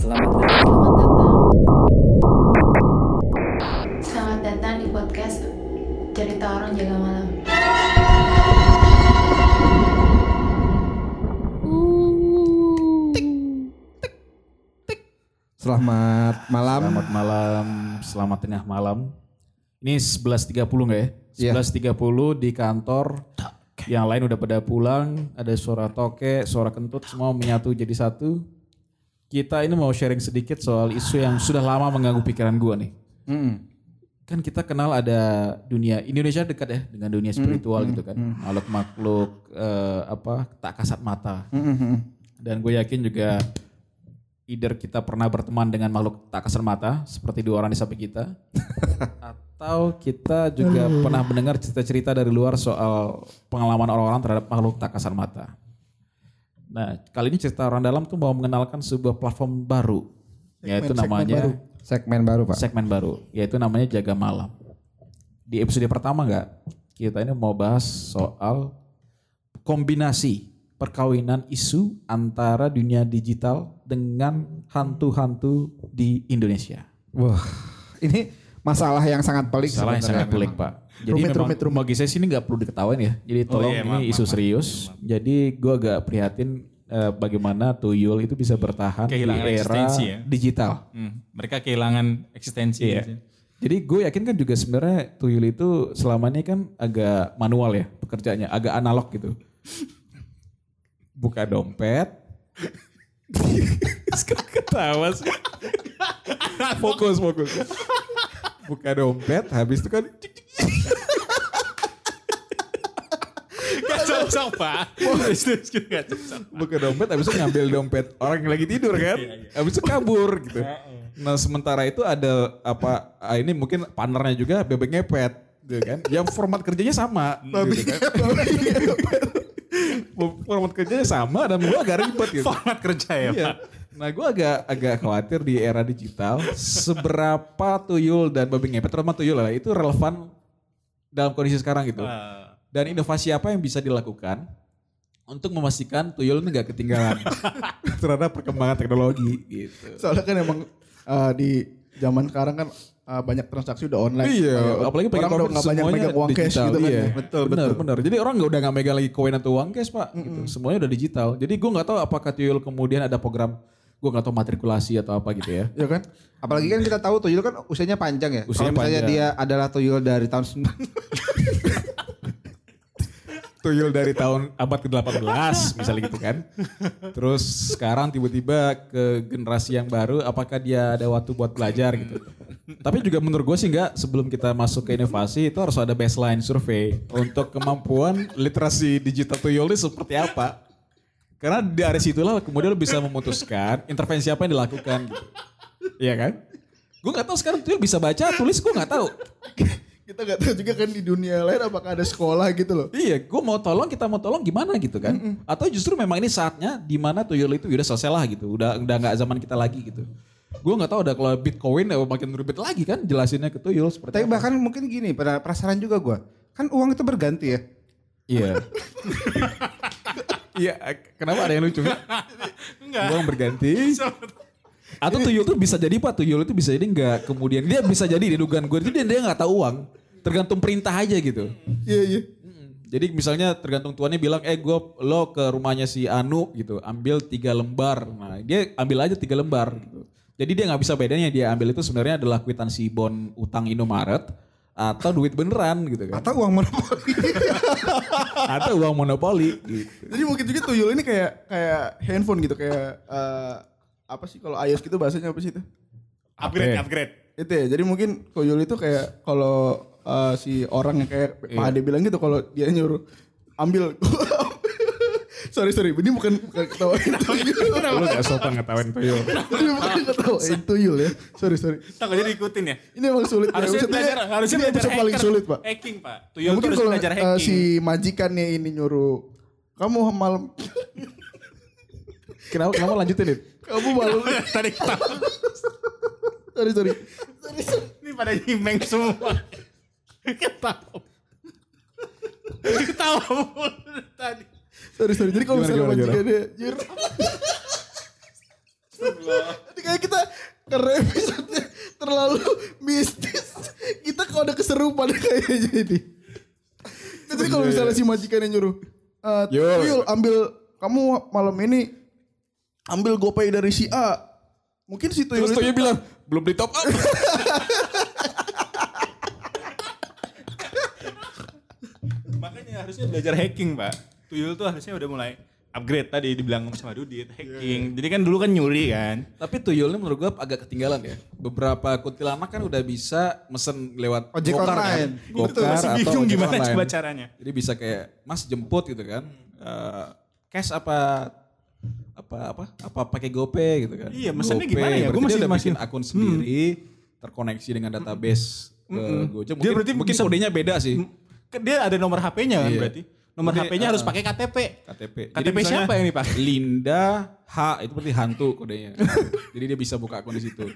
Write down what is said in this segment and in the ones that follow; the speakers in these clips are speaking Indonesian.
Selamat datang. Selamat datang. Selamat datang di podcast Cerita Orang Jaga Malam. Selamat malam. Selamat malam, selamat tengah malam. Ini 11.30 nggak ya? Iya. 11.30 di kantor. Yang lain udah pada pulang, ada suara toke, suara kentut, semua menyatu jadi satu. Kita ini mau sharing sedikit soal isu yang sudah lama mengganggu pikiran gua nih. Mm. Kan kita kenal ada dunia Indonesia dekat ya dengan dunia spiritual gitu kan. Makhluk-makhluk eh, apa tak kasat mata. Dan gue yakin juga either kita pernah berteman dengan makhluk tak kasat mata seperti dua orang di samping kita atau kita juga pernah mendengar cerita-cerita dari luar soal pengalaman orang-orang terhadap makhluk tak kasat mata. Nah, kali ini cerita orang dalam tuh mau mengenalkan sebuah platform baru yaitu namanya Segmen baru pak. segmen baru yaitu namanya Jaga Malam. Di episode pertama nggak kita ini mau bahas soal kombinasi perkawinan isu antara dunia digital dengan hantu-hantu di Indonesia. Wah ini masalah yang sangat pelik. Salah yang sangat pelik memang. pak. Jadi Rumit, memang rumit, rumit. bagi saya sini nggak perlu diketawain ya. Jadi tolong iya, ini maaf, isu maaf, serius. Jadi gue agak prihatin eh, bagaimana tuyul itu bisa bertahan Kehilangan di era ya. digital. Hmm, mereka kehilangan eksistensi. Iya. gitu. Jadi gue yakin kan juga sebenarnya tuyul itu selama ini kan agak manual ya pekerjaannya, agak analog gitu. Buka dompet. Sekarang ketawa sih. Fokus, fokus. Buka dompet, habis itu kan Gak cocok pak. Terus terus gitu, gak cocok. buka dompet, habis itu ngambil dompet orang yang lagi tidur kan, habis itu kabur gitu. Nah sementara itu ada apa? ah, Ini mungkin partnernya juga bebek ngepet, gitu kan? Yang format kerjanya sama, gitu kan? format kerjanya sama dan gue agak ribet gitu. Format kerja ya Iya. pak. Nah gue agak agak khawatir di era digital seberapa tuyul dan babi ngepet terutama tuyul lah itu relevan dalam kondisi sekarang gitu. Wah. Dan inovasi apa yang bisa dilakukan untuk memastikan tuyul ini nggak ketinggalan terhadap perkembangan teknologi gitu. Soalnya kan emang uh, di zaman sekarang kan uh, banyak transaksi udah online. Iya, Kayak apalagi pakai orang udah nggak banyak megang uang cash digital, gitu kan. iya. Betul, benar, betul. benar. Jadi orang nggak udah nggak megang lagi koin atau uang cash pak. Gitu. Semuanya udah digital. Jadi gue nggak tahu apakah tuyul kemudian ada program gue nggak tahu matrikulasi atau apa gitu ya. Ya kan? Apalagi kan kita tahu tuyul kan usianya panjang ya. Usianya Kalau misalnya panjang. dia adalah tuyul dari tahun sembilan- tuyul dari tahun abad ke-18 misalnya gitu kan. Terus sekarang tiba-tiba ke generasi yang baru apakah dia ada waktu buat belajar gitu. Tapi juga menurut gue sih enggak sebelum kita masuk ke inovasi itu harus ada baseline survei untuk kemampuan literasi digital tuyul ini seperti apa. Karena dari situlah kemudian lo bisa memutuskan intervensi apa yang dilakukan gitu. Iya kan? Gue gak tahu sekarang tuyul bisa baca, tulis gue gak tahu. Kita nggak tahu juga kan di dunia lain apakah ada sekolah gitu loh. Iya, gue mau tolong, kita mau tolong gimana gitu kan? Atau justru memang ini saatnya di mana tuyul itu udah selesai lah gitu, udah udah nggak zaman kita lagi gitu. Gue nggak tahu ada kalau Bitcoin ya makin ribet lagi kan jelasinnya ke tuyul seperti Tapi apa. bahkan mungkin gini, pada penasaran juga gue. Kan uang itu berganti ya. Iya. Iya, kenapa ada yang lucu? Enggak. Uang berganti. Atau tuyul itu bisa jadi pak, tuyul itu bisa jadi nggak kemudian dia bisa jadi di dugaan gue itu dia dia nggak tahu uang, tergantung perintah aja gitu. Iya iya. Jadi misalnya tergantung tuannya bilang, eh gue lo ke rumahnya si Anu gitu, ambil tiga lembar. Nah dia ambil aja tiga lembar gitu. Jadi dia nggak bisa bedanya dia ambil itu sebenarnya adalah kwitansi bon utang Indomaret atau duit beneran gitu kan. Atau uang monopoli. Atau uang monopoli gitu. Jadi mungkin juga tuyul ini kayak kayak handphone gitu kayak uh, apa sih kalau iOS gitu bahasanya apa sih itu? Upgrade, Oke. upgrade. Itu ya. Jadi mungkin tuyul itu kayak kalau uh, si orang yang kayak Pak Ade bilang gitu kalau dia nyuruh ambil sorry sorry ini bukan ketawain tuyul Lu gak sopan ngetawain tuyul. ini bukan ketawain tuyul ya sorry sorry Tak jadi ikutin ya. ini emang sulit Harusnya Maksudnya belajar, harusnya ini belajar paling sulit pak Hacking pak. Ya, Tuyul tuh mungkin harus kalau belajar uh, hacking. si majikannya ini nyuruh kamu malam Kenapa, kenapa lanjutin Dit? kamu malam Tadi ketawa. sorry sorry Ini pada nyimeng semua. Ketawa. Ketawa tadi. Sorry sorry jadi kalau misalnya gimana, gimana? majikannya nyuruh Jadi kayak kita karena episode terlalu mistis. Kita kalau udah keserupan kayaknya ini. Jadi kalau misalnya si majikan yang nyuruh, eh, Yo. Tuyul ambil kamu malam ini ambil gopay dari si A. Mungkin si Tuyul Terus itu bilang, belum di top up. Makanya harusnya belajar hacking, Pak. Tuyul tuh harusnya udah mulai upgrade tadi dibilang sama Dudit hacking. Jadi kan dulu kan nyuri kan. Tapi tuyulnya menurut gue agak ketinggalan ya. Beberapa kuntilanak kan udah bisa mesen lewat Ojek Gokar online. Kan? Gokar masih atau bingung ojek gimana online. coba caranya. Jadi bisa kayak Mas jemput gitu kan. Eh, cash apa apa apa apa pakai GoPay gitu kan. Iya, mesennya GoPay. gimana ya? Gua Berarti masih- dia udah masih- bikin akun sendiri terkoneksi dengan database ke Gojek. Dia Mungkin, berarti mungkin bisa- kodenya beda sih. Kan Dia ada nomor HP-nya kan Iya. berarti. Nomor HP-nya harus uh, pakai KTP. KTP. KTP misalnya siapa yang dipakai? Linda H itu berarti hantu kodenya. Jadi dia bisa buka akun di situ.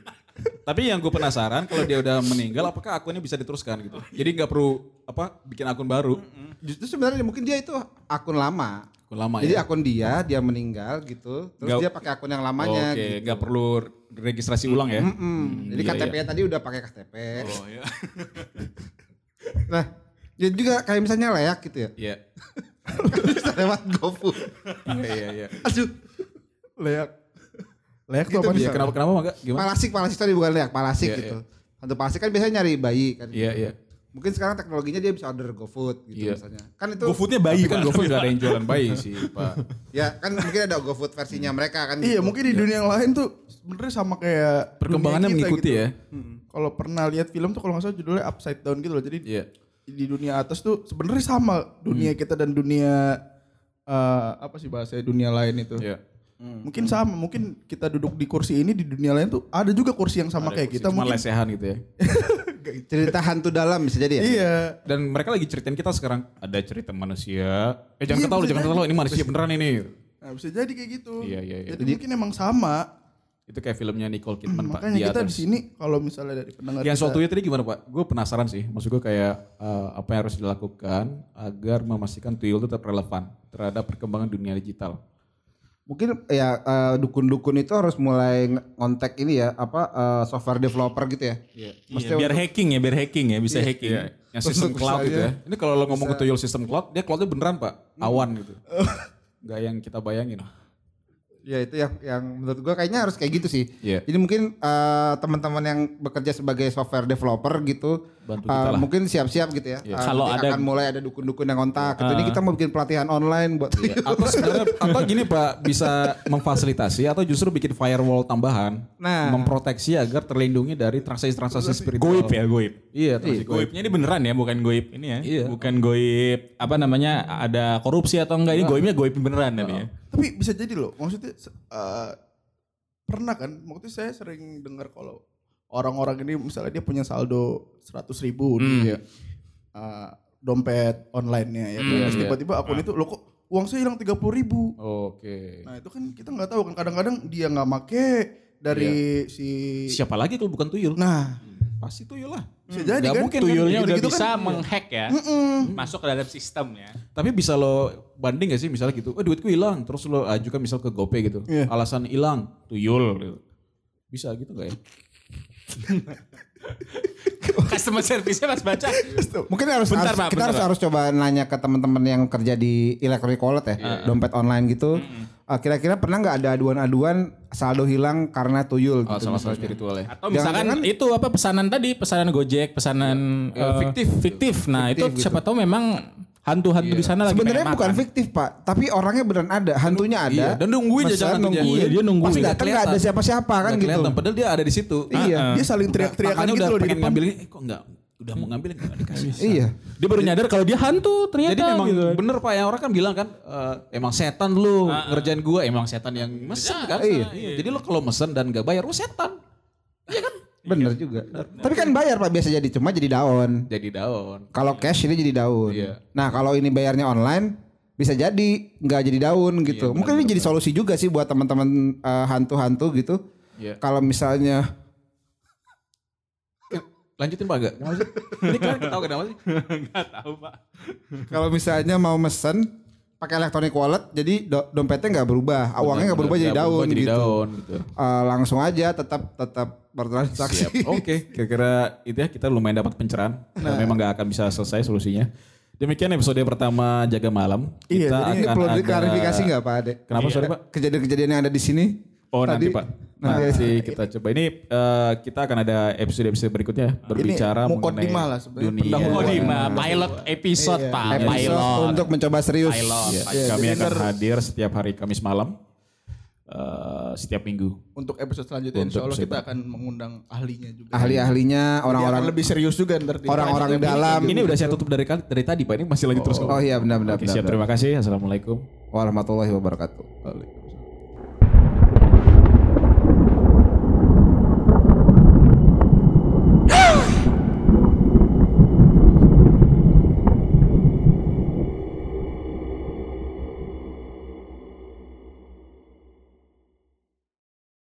Tapi yang gue penasaran kalau dia udah meninggal apakah akunnya bisa diteruskan gitu. Jadi nggak perlu apa bikin akun baru. Justru sebenarnya mungkin dia itu akun lama. Akun lama Jadi ya. akun dia, dia meninggal gitu. Terus Nggak- dia pakai akun yang lamanya Oke, gitu. nggak perlu registrasi ulang ya. Mm-mm. Jadi iya, KTP-nya tadi udah pakai KTP. Oh iya. Nah, ya juga kayak misalnya leak gitu ya. Iya. Bisa lewat GoFood. Iya iya iya. Aduh. leak. Leak Gitu tuh apa bisa. nih? Iya, kenapa kenapa enggak? Gimana? Palasik, palasik tadi bukan leak, palasik Iya, gitu. Hantu palasik kan biasanya nyari bayi kan. Iya iya. Mungkin sekarang teknologinya dia bisa order GoFood gitu Iya. misalnya. Kan itu GoFoodnya bayi kan Pak. GoFood nggak ada yang jualan bayi sih, Pak. ya kan mungkin ada GoFood versinya mereka kan Iya gitu. mungkin di dunia yang lain tuh sebenarnya sama kayak Perkembangannya mengikuti gitu. ya. Kalau pernah lihat film tuh kalau nggak salah judulnya Upside Down gitu loh. Jadi Iya. Di dunia atas tuh sebenarnya sama dunia kita dan dunia eh, apa sih bahasa dunia lain itu. Iya. Mungkin sama, mungkin kita duduk di kursi ini di dunia lain tuh ada juga kursi yang sama kayak kita Cuma mungkin. lesehan gitu ya. Cerita hantu dalam bisa jadi ya. Iya. Dan mereka lagi ceritain kita sekarang ada cerita manusia. Eh jangan Iya, ketawa jangan jadi. ketawa ini manusia beneran ini. Nah, bisa jadi kayak gitu. Iya, iya, iya. Jadi mungkin emang sama. Itu kayak filmnya Nicole Kidman Pak. Makanya di kita atas. di sini kalau misalnya dari pendengar Yang soal tadi gimana Pak? Gue penasaran sih. Maksud gue kayak eh, apa yang harus dilakukan agar memastikan Tuyul tetap relevan terhadap perkembangan dunia digital. Mungkin ya eh, dukun-dukun itu harus mulai ngontek ini ya apa eh, software developer gitu ya. Iya, biar hacking ya, biar hacking ya, bisa hacking. Yang sistem Untuk cloud gitu ya. Ini kalau lo ngomong ke Tuyul sistem cloud, dia cloudnya beneran Pak. Awan gitu. Gak yang kita bayangin. Ya itu yang yang menurut gua kayaknya harus kayak gitu sih. Iya. Jadi mungkin eh, teman-teman yang bekerja sebagai software developer gitu Bantu lah. mungkin siap-siap gitu ya. Iya. Eh, Kalau ada- akan mulai ada dukun-dukun yang kontak. gitu. Ini kita mau bikin pelatihan online buat Atau sebenarnya atau gini Pak bisa memfasilitasi atau justru bikin firewall tambahan, Nah. memproteksi agar terlindungi dari transaksi-transaksi spiritual. Goib ya, goib. Iya, transaksi goib. Goibnya ini beneran ya, bukan goib ini ya. Iya. Bukan goib apa namanya ada korupsi atau enggak ini goibnya goib beneran tapi ya. Tapi bisa jadi loh, maksudnya eh, pernah kan, waktu itu saya sering dengar kalau orang-orang ini misalnya dia punya saldo 100 ribu di eh, dompet online-nya ya. Terus iya. tiba-tiba akun itu, lo kok uang saya hilang 30 ribu. Oke. Nah itu kan kita nggak tahu kan, kadang-kadang dia nggak make dari si... Siapa lagi kalau bukan tuyul? Nah, Pasti tuyul lah. bisa jadi Nggak kan. mungkin Tuyulnya udah gitu-gitu bisa kan. menghack ya. Masuk ke dalam sistem ya. Tapi bisa lo banding gak sih misalnya gitu, oh duitku hilang, terus lo ajukan misal ke GoPay gitu. Iya. Alasan hilang, tuyul gitu. Bisa gitu gak ya? Customer service-nya Mas baca. Mungkin harus, Bentar, harus- Pak, kita bentar, harus Pak. harus coba nanya ke teman-teman yang kerja di electronic wallet ya, dompet online gitu. Eh, kira-kira pernah nggak ada aduan-aduan saldo hilang karena tuyul Oh, gitu sama-sama misalnya. spiritual ya. Atau misalkan Jangan-jangan- itu apa pesanan tadi, pesanan Gojek, pesanan Ya, eh, fiktif. Fiktif. Nah, Fiktif itu siapa tahu memang hantu-hantu di sana lagi Sebenarnya bukan makan. fiktif pak, tapi orangnya beneran ada, hantunya ada. Iya, dan nungguin jajanan tuh nungguin. dia. Iya, dia nungguin. Pas Nggak datang nggak ada siapa-siapa kan gitu. kelihatan, padahal dia ada di situ. Iya. Dia saling teriak-teriakan gitu udah loh di depan. ngambilin, eh kok enggak udah mau ngambil enggak dikasih. Iya. Dia baru nyadar kalau dia hantu ternyata Jadi memang gitu. bener pak yang orang kan bilang kan eh, emang setan lu ngerjain gua emang setan yang mesen kan. Iya. Jadi lu kalau mesen dan gak bayar lu setan. Bener juga. Tapi kan bayar pak biasa jadi cuma jadi daun. Jadi daun. Kalau cash ini jadi daun. Iya. Nah kalau ini bayarnya online bisa jadi nggak jadi daun gitu. Mungkin ini jadi solusi juga sih buat teman-teman eh, hantu-hantu gitu. Iya. Kalau misalnya Lanjutin pak gak? Ini kalian ketawa kenapa sih? Enggak tahu, Pak. kalau misalnya mau mesen pakai electronic wallet jadi do- dompetnya nggak berubah, Ah, uangnya nggak berubah jadi Nggak berubah daun jadi gitu. daun gitu. Eh, langsung aja tetap tetap bertransaksi. Siap. Oke, kira-kira itu ya kita lumayan dapat pencerahan. Nah. memang nggak akan bisa selesai solusinya. Demikian episode pertama Jaga Malam. Iya, Kita jadi akan perlu ada- diklarifikasi nggak Pak Ade? Kenapa sorry Pak? Kejadian-kejadian yang ada di sini? Oh nanti, tadi- Pak. nanti- Nanti kita coba. Ini eh, kita akan ada episode-episode berikutnya berbicara mukodimah lah sebenarnya, dunia. pendahuluan. Mukodimah, pilot episode Pak. Episode Pilot. untuk mencoba serius. Pilot. Ya, kami akan hadir setiap hari Kamis malam. eh, setiap minggu. Untuk episode selanjutnya Untuk insya Allah kita akan mengundang ahlinya juga. Ahli-ahlinya orang-orang lebih serius juga ntar. orang-orang dalam. Ini udah saya tutup dari dari tadi Pak. Ini masih lanjut terus. kok. Oh iya benar benar. Oke, benar, siap. benar. Terima kasih. Assalamualaikum. Warahmatullahi wabarakatuh. Waalaikumsalam.